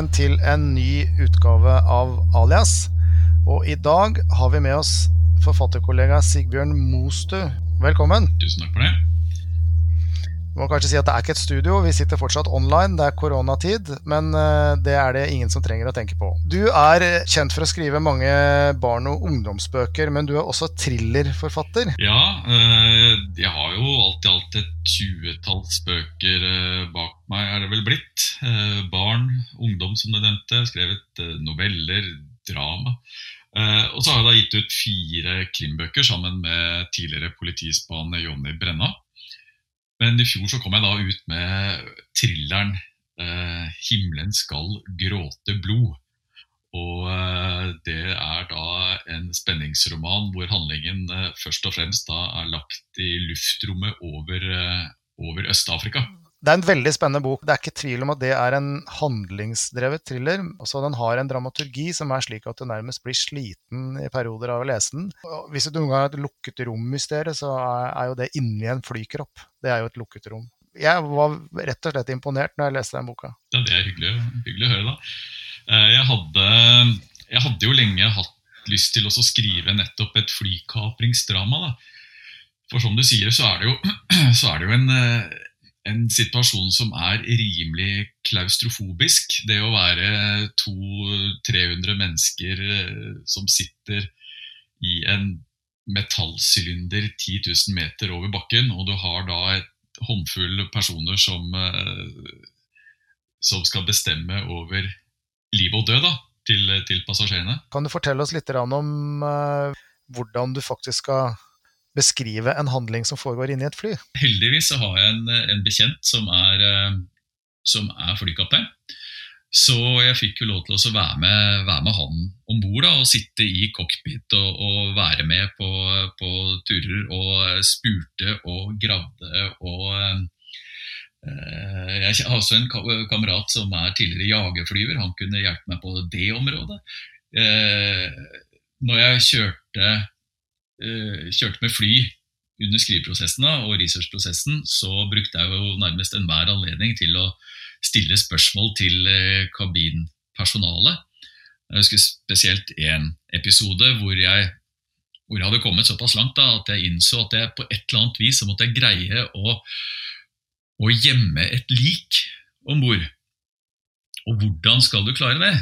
velkommen til en ny utgave av Alias. Og i dag har vi med oss forfatterkollega Sigbjørn Mostu. Velkommen. Tusen takk for det. Må kanskje si at Det er ikke et studio, vi sitter fortsatt online. Det er koronatid, men eh, det er det ingen som trenger å tenke på. Du er kjent for å skrive mange barn- og ungdomsbøker, men du er også thrillerforfatter. Ja, eh, jeg har jo alt i alt et tjuetalls bøker eh, bak meg, er det vel blitt. Barn, ungdom, som du nevnte. Skrevet noveller, drama. Og så har jeg da gitt ut fire krimbøker sammen med tidligere politispane Jonny Brenna. Men i fjor så kom jeg da ut med thrilleren eh, 'Himmelen skal gråte blod'. Og eh, det er da en spenningsroman hvor handlingen eh, først og fremst da er lagt i luftrommet over, eh, over Øst-Afrika. Det er en veldig spennende bok. Det er ikke tvil om at det er en handlingsdrevet thriller. Også den har en dramaturgi som er slik at du nærmest blir sliten i perioder av å lese den. Hvis du noen gang har et lukket rom-mysterium, så er jo det inni en flykropp. Det er jo et lukket rom. Jeg var rett og slett imponert når jeg leste den boka. Ja, Det er hyggelig, hyggelig å høre, da. Eh, jeg hadde, jeg hadde jo lenge hatt lyst til å skrive nettopp et flykapringsdrama. da. For som du sier, så er det jo, er det jo en eh, en situasjon som er rimelig klaustrofobisk. Det å være 200-300 mennesker eh, som sitter i en metallsylinder 10 000 meter over bakken, og du har da et håndfull personer som, eh, som skal bestemme over liv og død da, til, til, passasjerene. Kan du fortelle oss litt om uh, hvordan du faktisk skal beskrive en handling som foregår inni et fly? Heldigvis så har jeg en, en bekjent som er, eh, som er flykaptein. Så jeg fikk jo lov til å være med, være med han om bord og sitte i cockpit og, og være med på, på, turer. Og spurte og gravde og eh, Jeg har også en kamerat som er tidligere jagerflyver. Han kunne hjelpe meg på det området. Eh, når jeg kjørte Eh, kjørte med fly under skriveprosessen og researchprosessen, så brukte jeg jo nærmest enhver anledning til å stille spørsmål til eh, kabinpersonalet. Jeg husker spesielt én episode hvor jeg, hvor jeg, hadde kommet såpass langt da, at jeg innså at jeg på et eller annet vis så måtte jeg greie å, å gjemme et lik om bord. Og hvordan skal du klare det?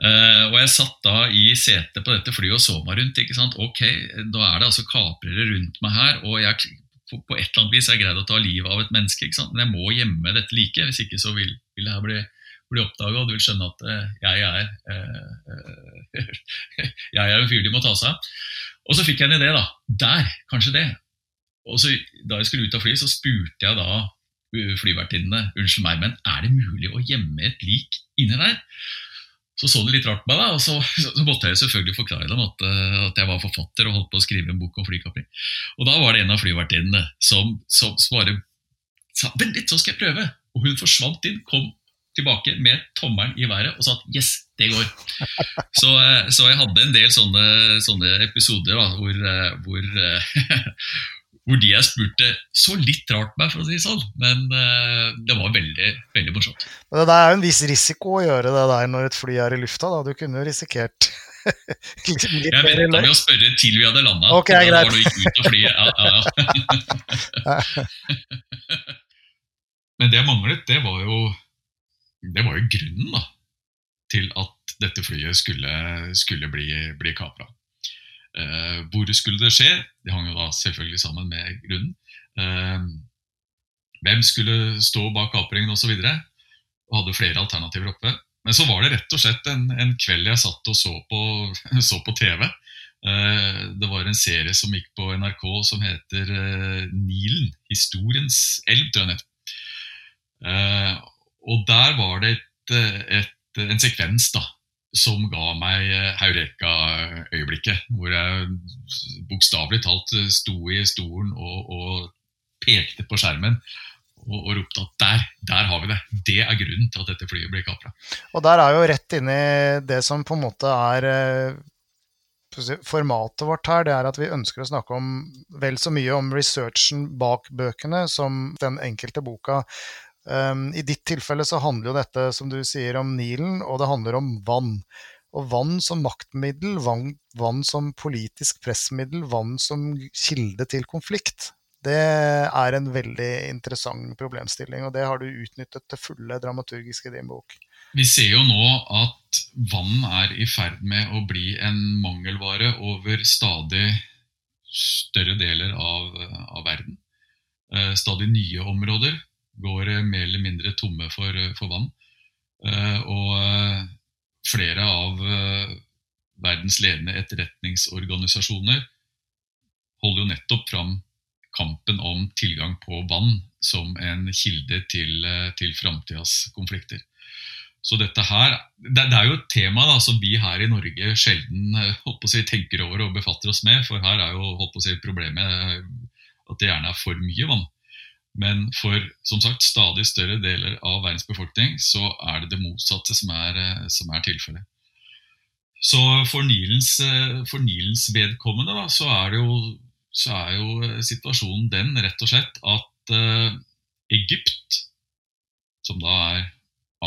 Uh, og jeg satt da i setet på dette flyet og så meg rundt. ikke sant? Ok, da er det altså kaprere rundt meg her, og jeg, på, et eller annet vis har jeg greid å ta livet av et menneske. ikke sant? Men jeg må gjemme dette like, hvis ikke så vil, vil det her bli, bli oppdaga, og du vil skjønne at uh, jeg er uh, jeg er en fyr de må ta seg av. Og så fikk jeg en idé, da. Der, kanskje det. Og så Da jeg skulle ut av flyet, så spurte jeg da flyvertinnene unnskyld meg, men er det mulig å gjemme et lik inni der? Så så de litt rart på meg, da, og så, så, måtte jeg selvfølgelig forklare dem at, eh, at, jeg var forfatter og holdt på å skrive en bok om flykapring. Og da var det en av flyvertinnene som, som bare sa vent litt, så skal jeg prøve. Og hun forsvant inn, kom tilbake med tommelen i været og sa at yes, det går. Så, eh, så jeg hadde en del sånne, sånne episoder da, hvor, eh, hvor hvor de jeg spurte, så litt rart på meg, for å si det sånn. Men uh, det var veldig veldig morsomt. Men det er jo en viss risiko å gjøre det der når et fly er i lufta. da. Du kunne jo risikert litt Jeg venta med å spørre til vi hadde landa. Okay, da var du ikke ute flyet. Ja, ja, ja. Men det jeg manglet, det var jo, det var jo grunnen da, til at dette flyet skulle, skulle bli, bli kapra. Eh, hvor skulle det skje? Det hang jo da selvfølgelig sammen med grunnen. Eh, hvem skulle stå bak kapringen osv. Og, og hadde flere alternativer oppe. Men så var det rett og slett en, en kveld jeg satt og så på, så på TV. Eh, det var en serie som gikk på NRK som heter Nilen. Historiens elv, tror jeg den. Eh, og der var det et, et, en sekvens da, som ga meg eh, Heureka-øyeblikket. Hvor jeg bokstavelig talt eh, sto i stolen og, og pekte på skjermen og, og, ropte at der, der har vi det. Det er grunnen til at dette flyet blir kapra. Og der er jo rett inni det som på en måte er eh, formatet vårt her, det er at vi ønsker å snakke om vel så mye om researchen bak bøkene som den enkelte boka Um, I ditt tilfelle så handler jo dette som du sier om Nilen, og det handler om vann. Og vann som maktmiddel, vann, vann som politisk pressmiddel, vann som kilde til konflikt. Det er en veldig interessant problemstilling, og det har du utnyttet til fulle dramaturgisk i din bok. Vi ser jo nå at vann er i ferd med å bli en mangelvare over stadig større deler av, av verden. Eh, stadig nye områder går mer eller mindre tomme for, for vann. Eh, og flere av verdens ledende etterretningsorganisasjoner holder jo nettopp fram kampen om tilgang på vann som en kilde til, til framtidas konflikter. Så dette her, det, det, er jo et tema da, som vi her i Norge sjelden eh, si, tenker over og befatter oss med. For her er jo si, problemet at det gjerne er for mye vann. Men for som sagt, stadig større deler av verdens befolkning så er det det motsatte som er, eh, som er tilfellet. Så for Nilens, eh, for Nilens vedkommende da, så, er jo, så, er jo, situasjonen den rett og slett at uh, Egypt, som da er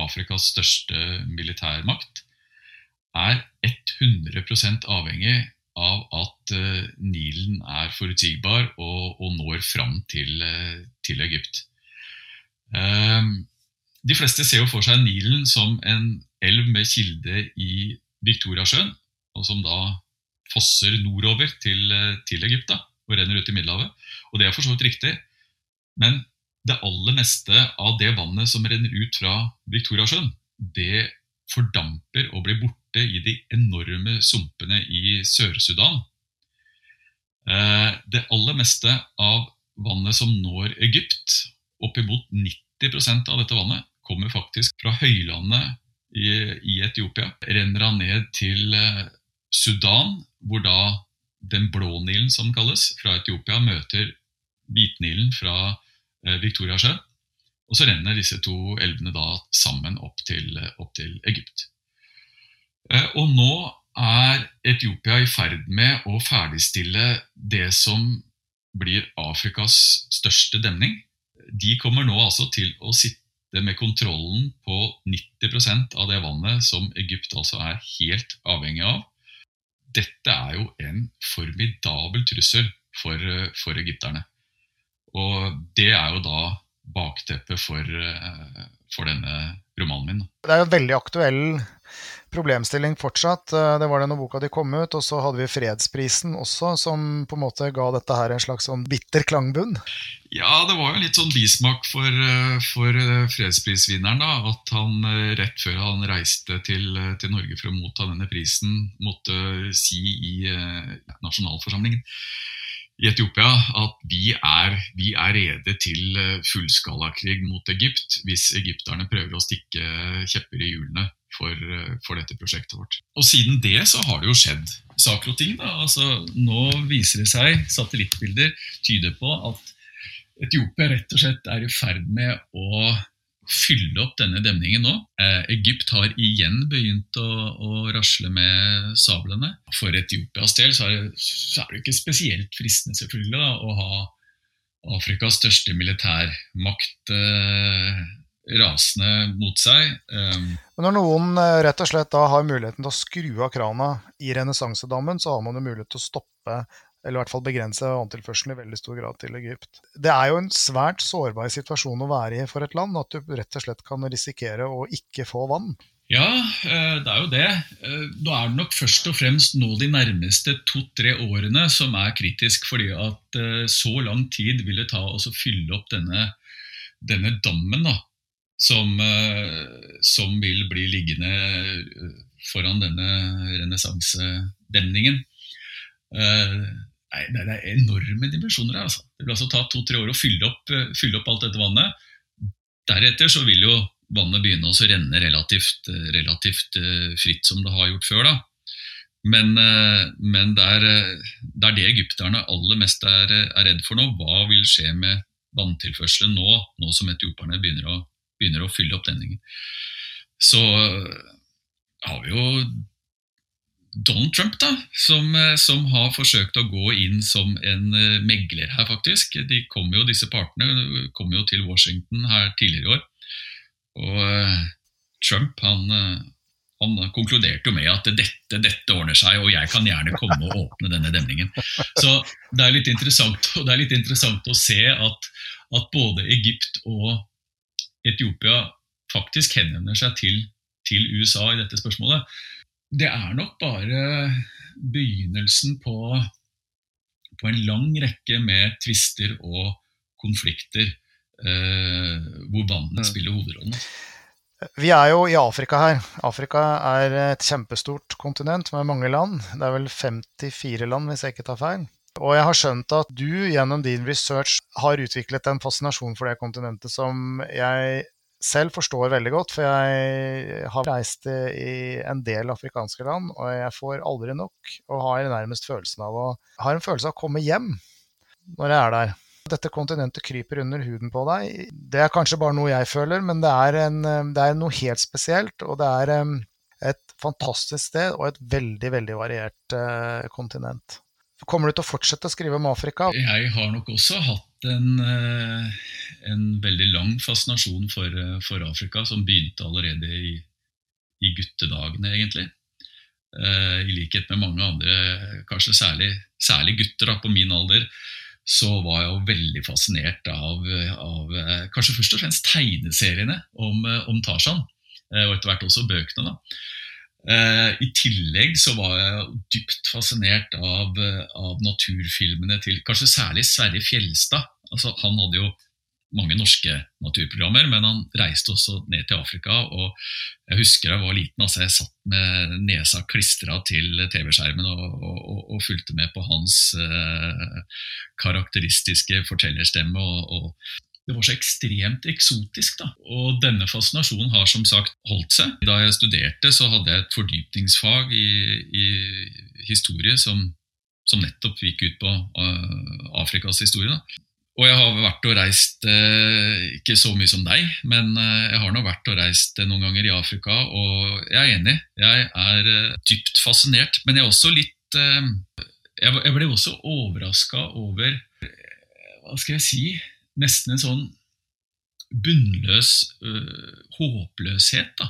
Afrikas største militærmakt, er 100 avhengig av at uh, Nilen er forutsigbar og, og når fram til, uh, til Egypt. Uh, de fleste ser jo for seg Nilen som en elv med kilde i Viktoriasjøen, og som da fosser nordover til, til Egypt og renner ut i Middelhavet. Og det er for så vidt riktig, men det aller meste av det vannet som renner ut fra Viktoriasjøen, det fordamper og blir borte i de enorme sumpene i Sør-Sudan. Eh, det aller meste av vannet som når Egypt, oppimot 90% av dette vannet, kommer faktisk fra høylandet i Etiopia. Renner han ned til eh, Sudan, hvor da den blå Nilen, som kalles, fra Etiopia møter Hvitnilen fra Victoriasjøen. Victoriasjø. Og så renner disse to elvene da sammen opp til, opp til Egypt. Eh, og nå er Etiopia i ferd med å ferdigstille det som blir Afrikas største demning. De kommer nå altså til å sitte med kontrollen på 90% av det vannet som Egypt altså er helt avhengig av. Dette er jo en formidabel trussel for, for egypterne. Og det er jo da bakteppet for, eh, for denne romanen min. Det er jo veldig aktuell problemstilling fortsatt. Eh, det var det når boka di kom ut, og så hadde vi fredsprisen også, som på en måte ga dette her en slags sånn bitter klangbunn. Ja, det var jo litt sånn bismak for, eh, for fredsprisvinneren. da, At han rett før han reiste til, til, Norge for å motta denne prisen, måtte si i nasjonalforsamlingen i Etiopia at vi er, vi er rede til eh, fullskalakrig mot Egypt hvis egypterne prøver å stikke kjepper i hjulene for, eh, for, dette prosjektet vårt. Og siden det så har det jo skjedd saker og ting. Da. Altså, nå viser det seg, satellittbilder tyder på at Etiopia rett og slett er i ferd med å fylle opp denne demningen nå. Eh, Egypt har igjen begynt å, å, rasle med sablene. For Etiopias del så er, det, så er det ikke spesielt fristende selvfølgelig da, å ha Afrikas største militærmakt eh, rasende mot seg. Um, Men Når noen eh, rett og slett da har muligheten til å skru av krana i renessansedammen, så har man jo mulighet til å stoppe eller i hvert fall begrense vanntilførselen i veldig stor grad til Egypt. Det er jo en svært sårbar situasjon å være i for et land, at du rett og slett kan risikere å ikke få vann. Ja, eh, det er jo det. Eh, nå er det nok først og fremst nå de nærmeste to-tre årene som er kritisk, fordi at så lang tid vil det ta å fylle opp denne, denne dammen, da, som, som vil bli liggende foran denne renessansedemningen. Nei, det er enorme dimensjoner her. Altså. Det vil altså ta to-tre år å fylle opp, eh, fylle opp, alt dette vannet. Deretter så vil jo vannet begynne å renne relativt, eh, relativt, eh, fritt, som det har gjort før. da. Men, men det, er, det, er, det egypterne aller mest er, er, redd for nå. Hva vil skje med vanntilførselen nå, nå som etioperne begynner å, begynner å fylle opp denningen? Så har vi jo Donald Trump, da, som, eh, som, har forsøkt å gå inn som en eh, megler her, faktisk. De kom jo, disse partene kom jo til Washington her tidligere i år Og Trump han, han, konkluderte jo med at dette, dette ordner seg, og jeg kan gjerne komme og åpne denne demningen. Så det er litt interessant, og det er litt interessant å se at, at både Egypt og Etiopia faktisk henvender seg til, til USA i dette spørsmålet. Det er nok bare begynnelsen på, på en lang rekke med tvister og konflikter eh, hvor vannet mm. spiller hovedrollen. Vi er jo i Afrika her. Afrika er et kjempestort kontinent med mange land. Det er vel 54 land, hvis jeg ikke tar feil. Og jeg har skjønt at du gjennom din research har utviklet en fascinasjon for det kontinentet som jeg selv forstår veldig godt, for jeg har reist i en del afrikanske land, og jeg får aldri nok og har nærmest følelsen av å har en følelse av å komme hjem når jeg er der. Dette kontinentet kryper under huden på deg. Det er kanskje bare noe jeg føler, men det er, en, det er noe helt spesielt. Og det er et fantastisk sted og et veldig, veldig variert uh, kontinent. Kommer du til å fortsette å skrive om Afrika? Jeg har nok også hatt en, eh, en veldig lang fascinasjon for, eh, for, Afrika, som begynte allerede i, i guttedagene, egentlig. Eh, I likhet med mange andre, kanskje særlig, særlig gutter da, på min alder, så var jeg jo veldig fascinert av, av kanskje først og fremst tegneseriene om, om Tarzan. Og etter hvert også bøkene. da. Uh, I tillegg så var jeg dypt fascinert av, av, naturfilmene til kanskje særlig Sverre Fjelstad. Altså, han hadde jo mange norske naturprogrammer, men han reiste også ned til Afrika. og Jeg husker jeg var liten, altså jeg satt med nesa klistra til TV-skjermen og, og, og, fulgte med på hans eh, karakteristiske fortellerstemme. og, og det var så ekstremt eksotisk. da. Og denne fascinasjonen har som sagt holdt seg. Da jeg studerte, så hadde jeg et fordypningsfag i, i historie som, som, nettopp gikk ut på uh, Afrikas historie. da. Og jeg har vært og reist, uh, ikke så mye som deg, men uh, jeg har nå vært og reist noen ganger i Afrika, og jeg er enig. Jeg er dypt fascinert, men jeg er også litt jeg, ble også overraska over Hva skal jeg si? Nesten en sånn bunnløs øh, håpløshet. da.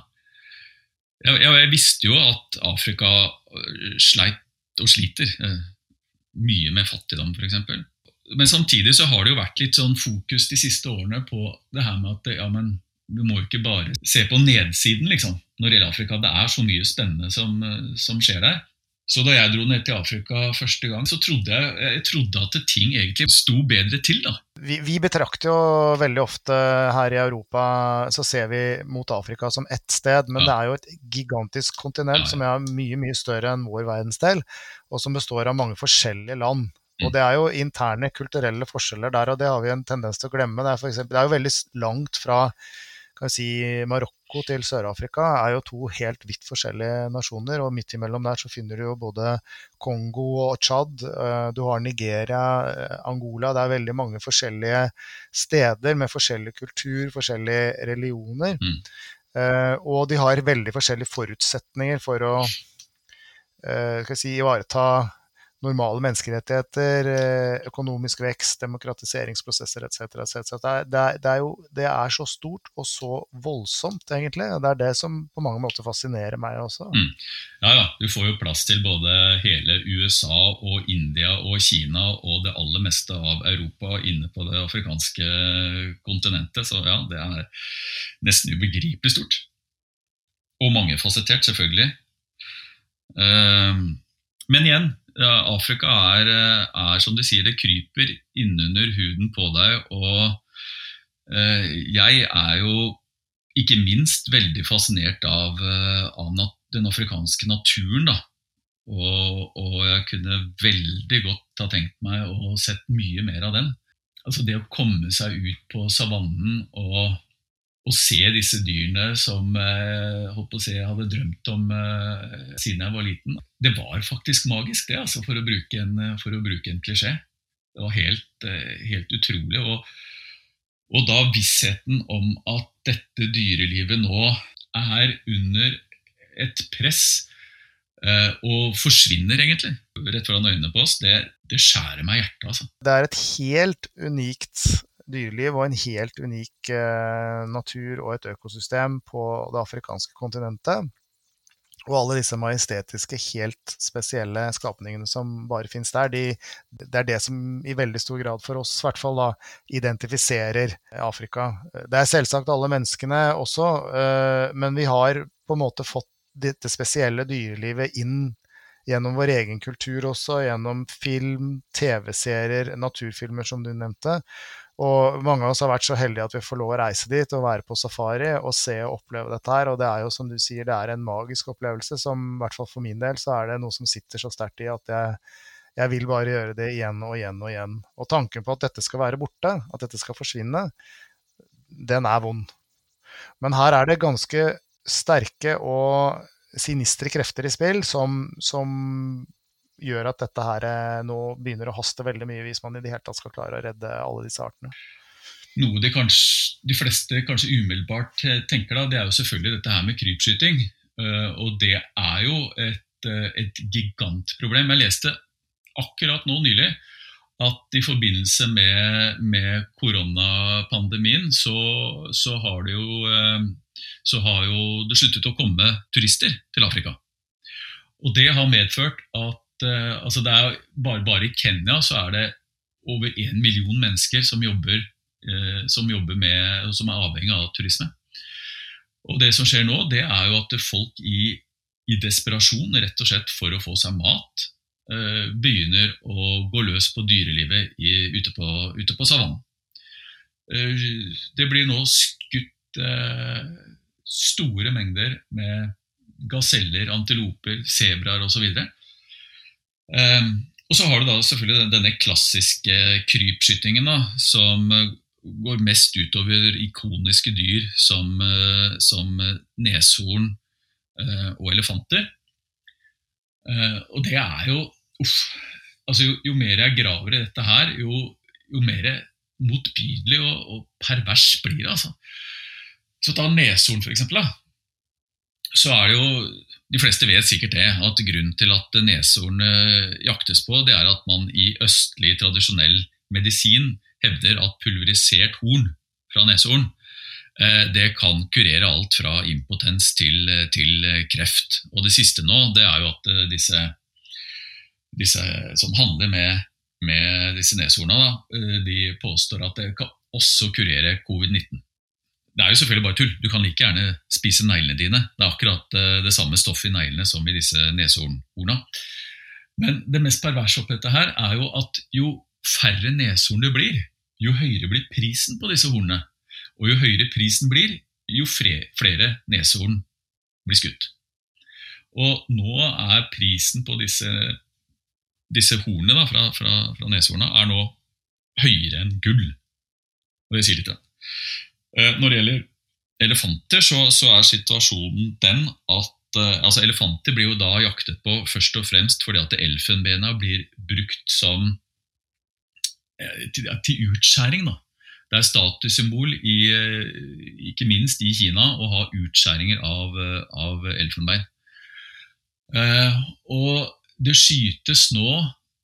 Jeg, jeg, jeg, visste jo at Afrika øh, sleit og sliter øh, mye med fattigdom, f.eks. Men samtidig så har det jo vært litt sånn fokus de siste årene på det her med at ja, men du må ikke bare se på nedsiden liksom, når det gjelder Afrika. Det er så mye spennende som, som skjer der. Så da jeg dro ned til Afrika første gang, så trodde jeg, jeg trodde at ting egentlig sto bedre til. da. Vi, vi, betrakter jo veldig ofte her i Europa så ser vi mot Afrika som ett sted, men ja. det er jo et gigantisk kontinent ja, ja. som er mye mye større enn vår verdensdel, og som består av mange forskjellige land. Mm. Og det er jo interne kulturelle forskjeller der, og det har vi en tendens til å glemme. Det er, for eksempel, det er jo veldig langt fra kan si, Marokko til Sør-Afrika er jo to helt vidt forskjellige nasjoner. og Midt imellom der så finner du jo både Kongo og Tsjad. Eh, du har Nigeria, eh, Angola. Det er veldig mange forskjellige steder med forskjellig kultur, forskjellige religioner. Mm. Eh, og de har veldig forskjellige forutsetninger for å si, ivareta normale menneskerettigheter, eh, økonomisk vekst, demokratiseringsprosesser etc. etc. Det, er, det, er jo, det er så stort og så voldsomt, egentlig. Det er det som på mange måter fascinerer meg også. Mm. Ja, ja. Du får jo plass til både hele USA og India og Kina og det aller meste av Europa inne på det afrikanske kontinentet. Så ja, det er nesten ubegripelig stort. Og mangefasettert, selvfølgelig. Uh, men igjen, Afrika er, eh, er, som de sier, det kryper innunder huden på deg. Og eh, jeg er jo ikke minst veldig fascinert av, eh, av den afrikanske naturen. da. Og, og, jeg kunne veldig godt ha tenkt meg å sett mye mer av den. Altså Det å komme seg ut på savannen og å se disse dyrene som eh, si, jeg hadde drømt om eh, siden jeg var liten. Det var faktisk magisk, det, altså, for, å bruke en, bruke en klisjé. Det var helt, eh, helt utrolig. Og, og, da vissheten om at dette dyrelivet nå er under et press og forsvinner, egentlig, rett foran øynene på oss, det, det skjærer meg i hjertet. Altså. Det er et helt unikt dyreliv og en helt unik natur og et økosystem på det afrikanske kontinentet. Og alle disse majestetiske, helt spesielle skapningene som bare finnes der, de, det er det som i veldig stor grad for oss i hvert fall da, identifiserer Afrika. Det er selvsagt alle menneskene også, øh, men vi har på en måte fått dette spesielle dyrelivet inn gjennom vår egen kultur også, gjennom film, TV-serier, naturfilmer som du nevnte. Og mange av oss har vært så heldige at vi får lov å reise dit og være på safari og se og oppleve dette her. Og det er jo som du sier, det er en magisk opplevelse som i hvert fall for min del så er det noe som sitter så sterkt i at jeg, jeg vil bare gjøre det igjen og igjen og igjen. Og tanken på at dette skal være borte, at dette skal forsvinne, den er vond. Men her er det ganske sterke og sinistre krefter i spill som, som gjør at dette her eh, nå begynner å haste veldig mye hvis man i det hele tatt skal klare å redde alle disse artene. Noe de, kanskje, de fleste kanskje umiddelbart eh, tenker da, det er jo selvfølgelig dette her med krypskyting. Eh, og det er jo et, et gigantproblem. Jeg leste akkurat nå nylig at i forbindelse med, med koronapandemien så, så, har det jo, så har jo det sluttet å komme turister til Afrika. Og det har medført at uh, altså det er bare, bare, i Kenya så er det over én million mennesker som jobber, uh, som jobber med, som er avhengig av turisme. Og Det som skjer nå, det er jo at folk i, i desperasjon, rett og slett for å få seg mat, uh, begynner å gå løs på dyrelivet i, ute, på, ute på savannen. det blir nå skutt store mengder med gaseller, antiloper, sebraer osv. Um, og så har du da selvfølgelig denne klassiske krypskytingen, da, som eh, går mest utover ikoniske dyr som, uh, som neshorn uh, og elefanter. Uh, og det er jo uff, altså jo, jo, mer jeg graver i dette her, jo, jo mer motbydelig og, og, pervers blir det. altså. Så ta neshorn, for eksempel. Da. Så er det jo de fleste vet sikkert det, at grunnen til at neshornet jaktes på, det er at man i østlig tradisjonell medisin hevder at pulverisert horn fra neshorn eh, det kan kurere alt fra impotens til, til, kreft. Og det siste nå, det er jo at eh, disse, disse som handler med, med disse neshorna, eh, de påstår at det kan også kurere covid-19 det er jo selvfølgelig bare tull. Du kan like gjerne spise neglene dine. Det er akkurat eh, det samme stoffet i neglene som i disse neshornhorna. Men det mest perverse oppi dette her er jo at jo færre neshorn det blir, jo høyere blir prisen på disse hornene. Og jo høyere prisen blir, jo flere neshorn blir skutt. Og nå er prisen på disse, disse hornene da, fra, fra, fra neshorna er nå høyere enn gull. Og det sier litt. Da. Eh, når det gjelder elefanter, så, så er situasjonen den at uh, altså Elefanter blir jo da jaktet på først og fremst fordi at elfenbena blir brukt som uh, til, til, utskjæring. da. Det er statussymbol, i, ikke minst i Kina, å ha utskjæringer av, av elfenbein. og det skytes nå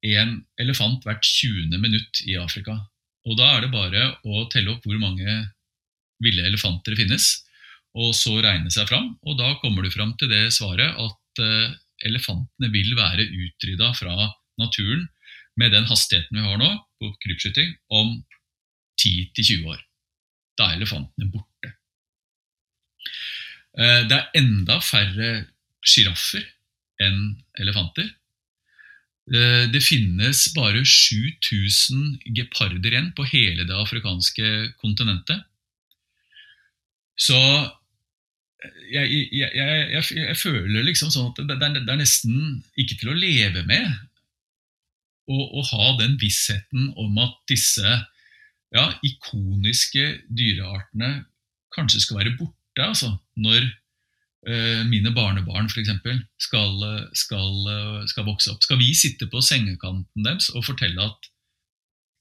en elefant hvert 20. minutt i Afrika. Og da er det bare å telle opp hvor mange ville elefanter finnes, og så regne seg fram. Og da kommer du fram til det svaret at uh, elefantene vil være utrydda fra naturen med den hastigheten vi har nå på krypskyting, om 10-20 år. Da er elefantene borte. Uh, det er enda færre sjiraffer enn elefanter. Eh, det finnes bare 7000 geparder igjen på hele det afrikanske kontinentet. Så jeg, jeg, jeg, jeg, føler liksom sånn at det, det, det, er, nesten ikke til å leve med å ha den vissheten om at disse ja, ikoniske dyreartene kanskje skal være borte altså, når uh, mine barnebarn f.eks. Skal, skal, skal vokse opp. Skal vi sitte på sengekanten deres og fortelle at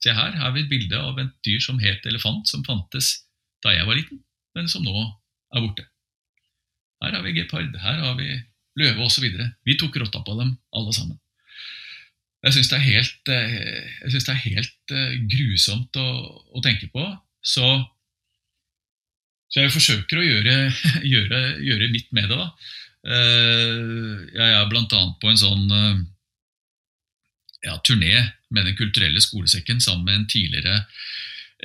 se her, her har vi et bilde av et dyr som het elefant, som fantes da jeg var liten? Men som nå er borte. Her har vi gepard, her har vi løve osv. Vi tok rotta på dem, alle sammen. Jeg syns det det er helt grusomt å, å, tenke på. Så, så jeg forsøker å gjøre, gjøre, gjøre, mitt med det. da. Jeg er bl.a. på en sånn ja, turné med Den kulturelle skolesekken sammen med en tidligere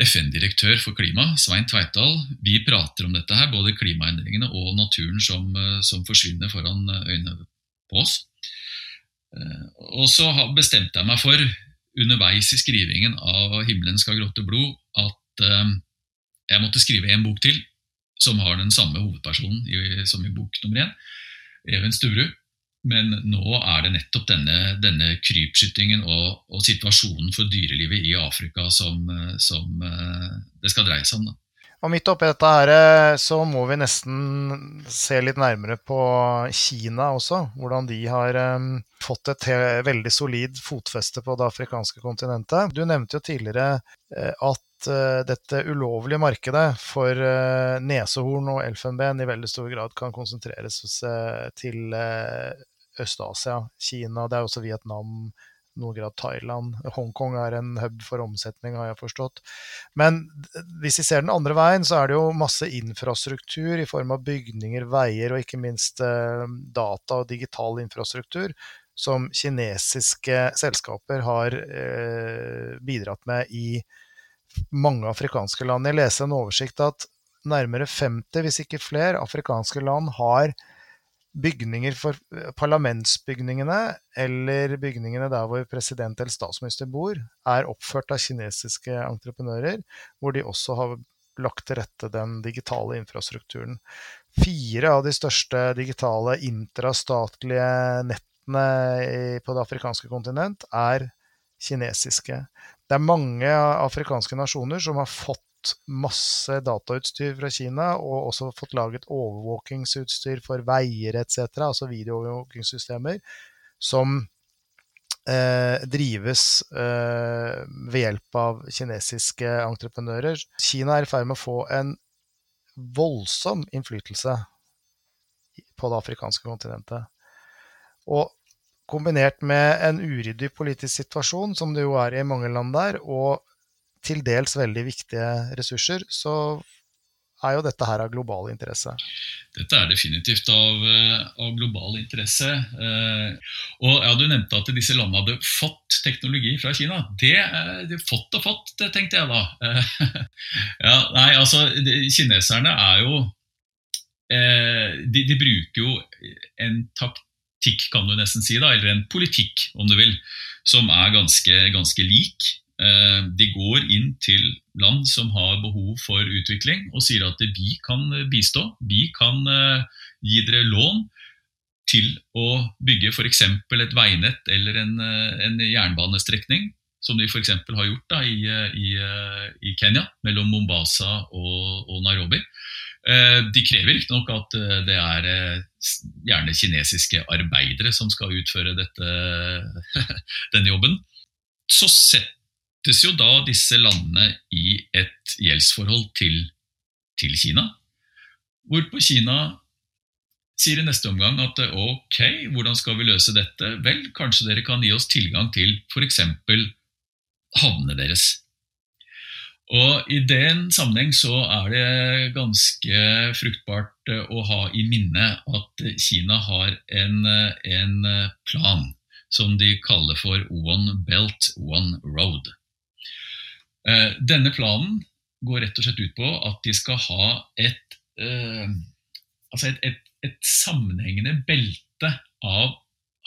FN-direktør for klima, Svein Tveitdal. Vi prater om dette her, både klimaendringene og naturen som, eh, som forsvinner foran eh, øynene på oss. Eh, og så bestemte jeg meg for, underveis i skrivingen av 'Himmelen skal gråte blod', at jeg måtte skrive en bok til som har den samme hovedpersonen som i bok nummer én, Even Sturu. Men nå er det nettopp denne, denne krypskytingen og, og, situasjonen for dyrelivet i Afrika som, som uh, det skal dreie seg om. Da. Og Midt oppi dette her, eh, så må vi nesten se litt nærmere på Kina også. Hvordan de har fått et veldig solid fotfeste på det afrikanske kontinentet. Du nevnte jo tidligere at dette ulovlige markedet for nesehorn og elfenben i veldig stor grad kan konsentreres til Øst-Asia, Kina, det er også Vietnam, noen grad Thailand. Hongkong er en hub for omsetning, har jeg forstått. Men hvis vi ser den andre veien, så er det jo masse infrastruktur i form av bygninger, veier og ikke minst eh, data og digital infrastruktur som kinesiske selskaper har eh, bidratt med i mange afrikanske land. Jeg leser en oversikt at nærmere 50, hvis ikke flere, afrikanske land har bygninger for eh, parlamentsbygningene eller bygningene der hvor president eller statsminister bor, er oppført av kinesiske entreprenører, hvor de også har lagt til rette den digitale infrastrukturen. Fire av de største digitale intrastatlige nettene på det afrikanske kontinent er kinesiske. Det er mange afrikanske nasjoner som har fått masse datautstyr fra Kina, og også fått laget overvåkingsutstyr for veier etc., altså videoovervåkingssystemer, som eh, drives eh, ved hjelp av kinesiske entreprenører. Kina er i ferd med å få en voldsom innflytelse på det afrikanske kontinentet. Og kombinert med en uryddig politisk situasjon, som det jo er i mange land der, og til dels veldig viktige ressurser, så er jo dette her av global interesse. Dette er definitivt av, eh, av global interesse. Eh, og ja, Du nevnte at disse landene hadde fått teknologi fra Kina. Det er de fått og fått, tenkte jeg da. ja, nei, altså, de, Kineserne er jo eh, de, de, bruker jo en taktikk, kan du nesten si, da, eller en politikk, om du vil, som er ganske, ganske lik. Eh, de går inn til land som har behov for utvikling og sier at vi kan bistå. Vi kan eh, gi dere lån til å bygge f.eks. et veinett eller en, eh, en jernbanestrekning, som de f.eks. har gjort da, i, i, i, Kenya, mellom Mombasa og, og Nairobi. De krever riktignok at det er gjerne kinesiske arbeidere som skal utføre dette, denne jobben. Så setter settes jo da disse landene i et gjeldsforhold til, til Kina. Hvorpå Kina sier i neste omgang at ok, hvordan skal vi løse dette? Vel, kanskje dere kan gi oss tilgang til f.eks. havnene deres. Og I den sammenheng så er det ganske fruktbart å ha i minne at Kina har en, en plan som de kaller for One Belt, One Road. Eh, denne planen går rett og slett ut på at de skal ha et, eh, altså et, et, et sammenhengende belte av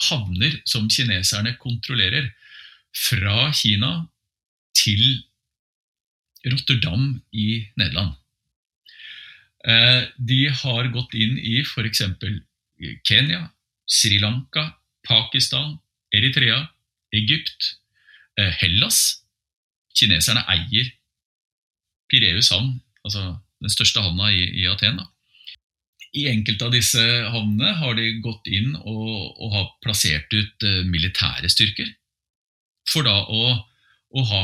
havner som kineserne kontrollerer, fra Kina til Rotterdam i Nederland. Eh, de har gått inn i f.eks. Kenya, Sri Lanka, Pakistan, Eritrea, Egypt, Hellas kineserne eier Pireus havn, altså den største havna i, i Aten. Da. I enkelte av disse havnene har de gått inn og, og har plassert ut uh, militære styrker. For da å, å ha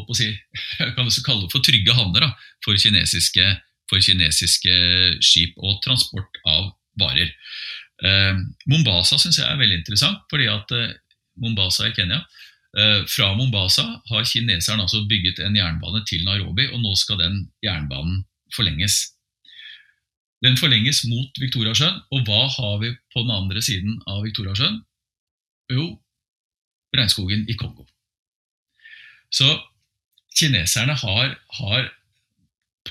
å si, kan også kalle det for trygge havner for, kinesiske, for kinesiske skip og transport av varer. Uh, Mombasa syns jeg er veldig interessant. fordi at uh, Mombasa i Kenya. Eh, fra Mombasa har kineserne altså bygget en jernbane til Nairobi, og nå skal den jernbanen forlenges. Den forlenges mot Viktoriasjøen, og hva har vi på den andre siden av Viktoriasjøen? Jo, regnskogen i Kongo. Så kineserne har, har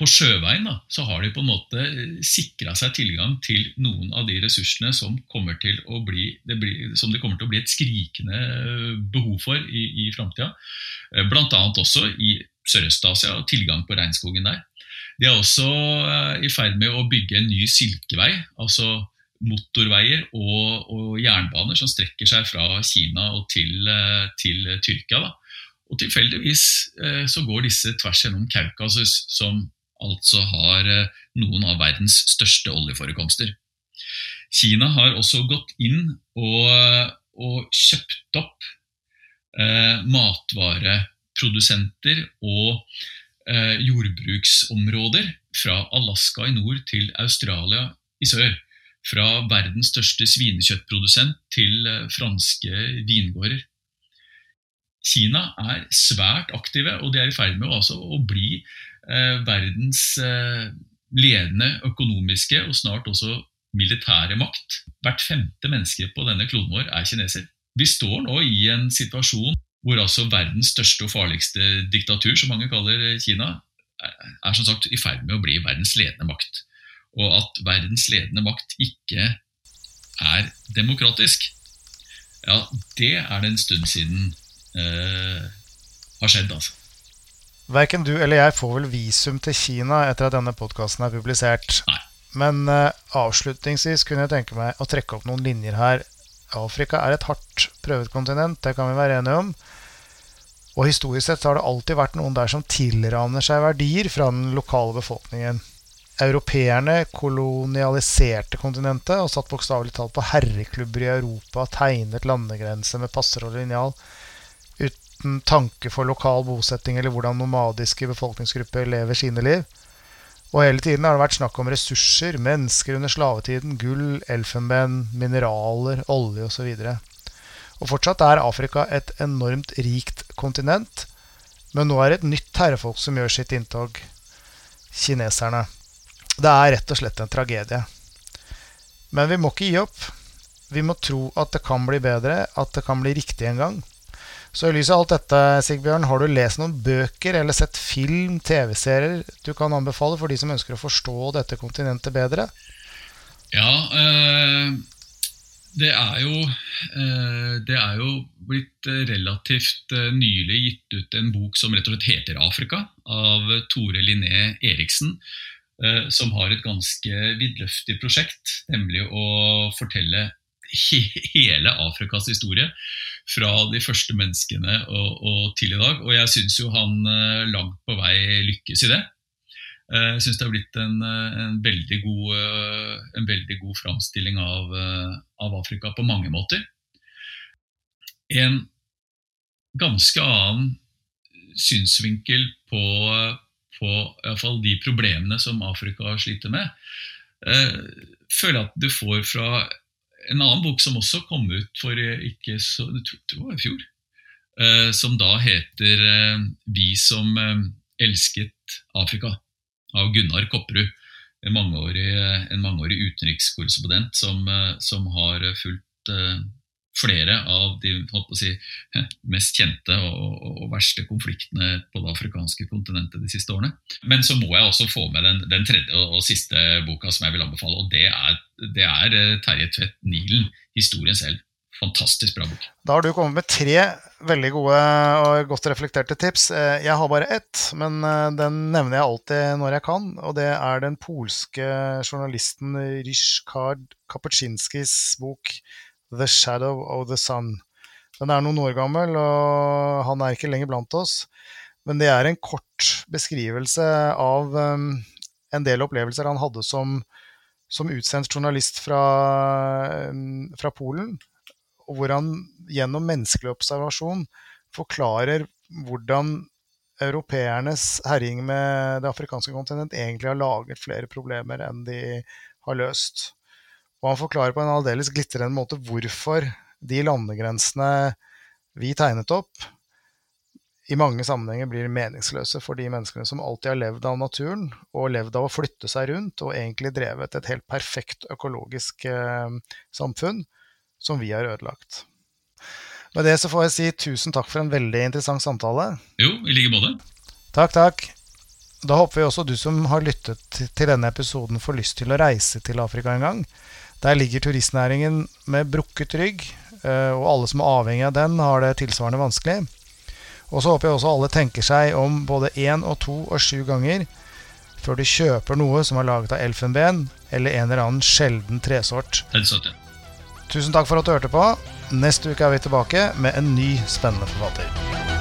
på sjøveien da, så har de på en måte sikra seg tilgang til noen av de ressursene som, kommer til å bli, det blir, det kommer til å bli et skrikende behov for i, i framtida. Eh, Bl.a. også i Sørøst-Asia og tilgang på regnskogen der. De er også eh, i ferd med å bygge en ny silkevei. altså motorveier og, og, jernbaner som strekker seg fra Kina og til, eh, til Tyrkia. Da. Og tilfeldigvis så går disse tvers gjennom Kaukasus, som altså har eh, noen av verdens største oljeforekomster. Kina har også gått inn og, og kjøpt opp eh, matvareprodusenter og eh, jordbruksområder fra Alaska i nord til Australia i sør. Fra verdens største svinekjøttprodusent til eh, franske vingårder. Kina er svært aktive, og de er i ferd med altså å bli Eh, verdens eh, ledende økonomiske og snart også militære makt. Hvert femte menneske på denne kloden vår er kineser. Vi står nå i en situasjon hvor altså verdens største og farligste diktatur, som mange kaller Kina, er som sagt i ferd med å bli verdens ledende makt. Og at verdens ledende makt ikke er demokratisk, ja, det er det en stund siden eh, har skjedd, altså. Verken du eller jeg får vel visum til Kina etter at denne podkasten er publisert. Nei. Men uh, avslutningsvis kunne jeg tenke meg å trekke opp noen linjer her. Afrika er et hardt prøvet kontinent, det kan vi være enige om. Og historisk sett har det alltid vært noen der som tilraner seg verdier fra den lokale befolkningen. Europeerne kolonialiserte kontinentet og satt bokstavelig talt på herreklubber i Europa, tegnet landegrenser med passer og linjal uten tanke for lokal bosetting eller hvordan nomadiske befolkningsgrupper lever sine liv. Og hele tiden har det vært snakk om ressurser, mennesker under slavetiden, gull, elfenben, mineraler, olje osv. Og, og fortsatt er Afrika et enormt rikt kontinent, men nå er det et nytt herrefolk som gjør sitt inntog kineserne. Det er rett og slett en tragedie. Men vi må ikke gi opp. Vi må tro at det kan bli bedre, at det kan bli riktig en gang. Så i lys av alt dette, Sigbjørn, har du lest noen bøker eller sett film, TV-serier du kan anbefale for de som ønsker å forstå dette kontinentet bedre? Ja, øh, det, er jo, øh, det er jo blitt relativt øh, nylig gitt ut en bok som rett og slett heter 'Afrika', av Tore Linné Eriksen. Som har et ganske vidløftig prosjekt, nemlig å fortelle hele Afrikas historie fra de første menneskene og, og til i dag. Og jeg syns jo han eh, langt på vei lykkes i det. Eh, jeg syns det har blitt en, eh, en, veldig god, en veldig god framstilling av, av, Afrika på mange måter. En ganske annen synsvinkel på, på de problemene som Afrika sliter med, føler jeg at du får fra en annen bok som også kom ut for ikke så jeg tror det var i fjor, eh, som da heter eh, 'Vi som eh, elsket Afrika', av Gunnar Kopperud. En mangeårig, en mangeårig utenrikskorrespondent som, som, har fulgt flere av de si, mest kjente og, og, verste konfliktene på det afrikanske kontinentet de siste årene. Men så må jeg også få med den, den tredje og, siste boka som jeg vil anbefale. og Det er, det er eh, Terje Tvedt Nilen, historien selv. Fantastisk bra bok. Da har du kommet med tre veldig gode og godt reflekterte tips. Eh, jeg har bare ett, men eh, den nevner jeg alltid når jeg kan. Og det er den polske journalisten Ryszkard Kapuczynskis bok 'The Shadow of the Sun'. Den er noen år gammel, og han er ikke lenger blant oss. Men det er en kort beskrivelse av um, en del opplevelser han hadde som, som utsendt journalist fra, um, fra, Polen. Hvor han gjennom menneskelig observasjon forklarer hvordan europeernes herjing med det afrikanske kontinent egentlig har laget flere problemer enn de har løst. Og han forklarer på en aldeles glitrende måte hvorfor de landegrensene vi tegnet opp, i mange sammenhenger blir meningsløse for de menneskene som alltid har levd av naturen, og levd av å flytte seg rundt, og egentlig drevet et helt perfekt økologisk eh, samfunn som vi har ødelagt. Med det så får jeg si tusen takk for en veldig interessant samtale. Jo, i like måte. Takk, takk. Da håper vi også du som har lyttet til denne episoden, får lyst til å reise til Afrika en gang. Der ligger turistnæringen med brukket rygg, eh, og alle som er avhengig av den, har det tilsvarende vanskelig. Og så håper jeg også alle tenker seg om både én og to og sju ganger før de kjøper noe som er laget av elfenben eller en eller annen sjelden tresort. Tusen takk for at du hørte på. Neste uke er vi tilbake med en ny spennende forfatter.